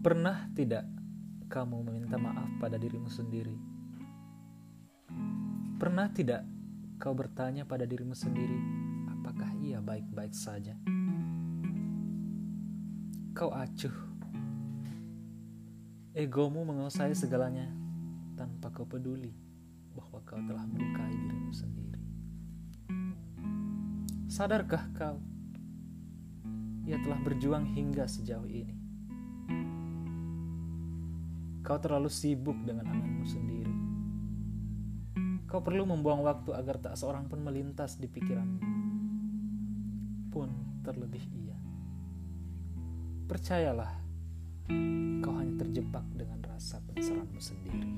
Pernah tidak kamu meminta maaf pada dirimu sendiri? Pernah tidak kau bertanya pada dirimu sendiri, apakah ia baik-baik saja? Kau acuh. Egomu menguasai segalanya tanpa kau peduli bahwa kau telah melukai dirimu sendiri. Sadarkah kau? Ia telah berjuang hingga sejauh ini Kau terlalu sibuk dengan anganmu sendiri. Kau perlu membuang waktu agar tak seorang pun melintas di pikiranmu. Pun terlebih ia. Percayalah, kau hanya terjebak dengan rasa penasaranmu sendiri.